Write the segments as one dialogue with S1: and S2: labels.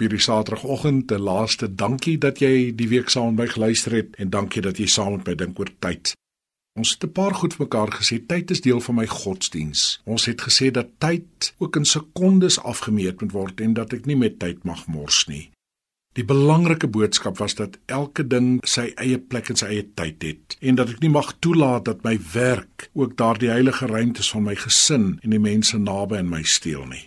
S1: hierdie Saterdagoggend. 'n Laaste dankie dat jy die week saam met my geluister het en dankie dat jy saam met my dink oor tyd. Ons het 'n paar goed vir mekaar gesê. Tyd is deel van my godsdiens. Ons het gesê dat tyd ook in sekondes afgemeet moet word en dat ek nie met tyd mag mors nie. Die belangrike boodskap was dat elke ding sy eie plek en sy eie tyd het en dat ek nie mag toelaat dat my werk ook daardie heilige ruimtes van my gesin en die mense naby aan my steel nie.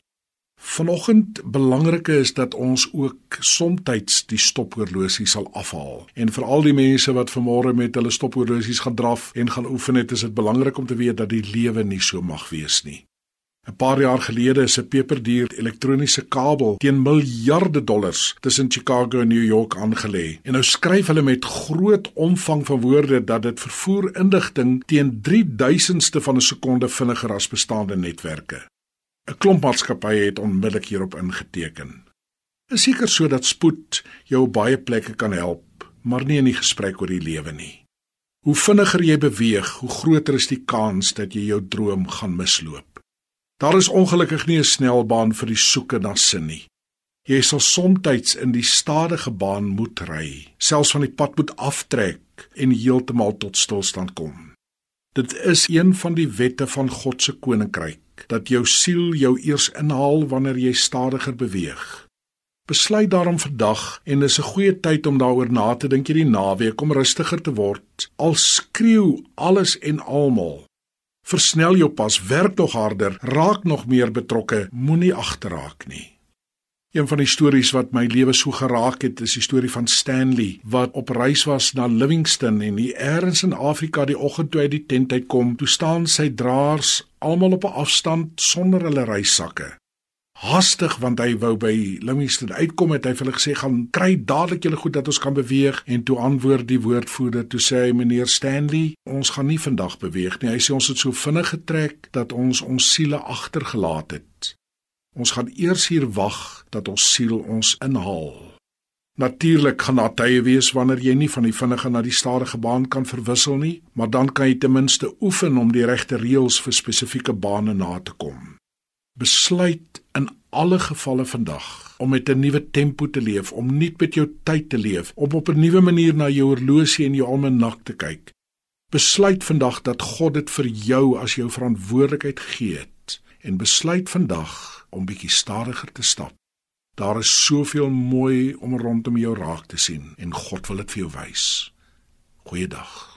S1: Vanoggend belangrike is dat ons ook soms die stophorlosie sal afhaal. En vir al die mense wat vanmôre met hulle stophorlosies gaan draf en gaan oefen het, is dit belangrik om te weet dat die lewe nie so mag wees nie. 'n Paar jaar gelede is 'n peperduur elektroniese kabel teen miljarde dollars tussen Chicago en New York aangelê. En nou skryf hulle met groot omvang van woorde dat dit vervoer inligting teen 3000ste van 'n sekonde vinniger as bestaande netwerke. 'n Klomp maatskappye het onmiddellik hierop ingeteken. Is seker sodat spoed jou baie plekke kan help, maar nie in die gesprek oor die lewe nie. Hoe vinniger jy beweeg, hoe groter is die kans dat jy jou droom gaan misloop. Daar is ongelukkig nie 'n snelbaan vir die soeke na sin nie. Jy sal soms in die stadige baan moet ry, selfs van die pad moet aftrek en heeltemal tot stilstand kom. Dit is een van die wette van God se koninkryk dat jou siel jou eers inhaal wanneer jy stadiger beweeg. Besluit daarom vandag en dis 'n goeie tyd om daaroor na te dink hierdie naweek om rustiger te word. Al skreeu alles en almal. Versnel jou pas, werk nog harder, raak nog meer betrokke, moenie agterraak nie. Een van die stories wat my lewe so geraak het, is die storie van Stanley wat op reis was na Livingstone en hier eers in Afrika die oggend toe hy die tent uitkom, toe staan sy draers almal op 'n afstand sonder hulle reissakke. Haastig want hy wou by Livingstone uitkom het hy vir hulle gesê gaan kry dadelik julle goed dat ons kan beweeg. En toe antwoord die woordvoerder toe sê hy meneer Stanley ons gaan nie vandag beweeg nie. Hy sê ons het so vinnig getrek dat ons ons siele agtergelaat het Ons gaan eers hier wag dat ons siel ons inhaal. Natuurlik gaan daar tye wees wanneer jy nie van die vinnige na die stadige baan kan verwissel nie, maar dan kan jy ten minste oefen om die regte reëls vir spesifieke bane na te kom. Besluit in alle gevalle vandag om met 'n nuwe tempo te leef, om nuut met jou tyd te leef, om op 'n nuwe manier na jou horlosie en jou almanak te kyk. Besluit vandag dat God dit vir jou as jou verantwoordelikheid het en besluit vandag om bietjie stadiger te stap. Daar is soveel mooi om rondom jou raak te sien en God wil dit vir jou wys. Goeiedag.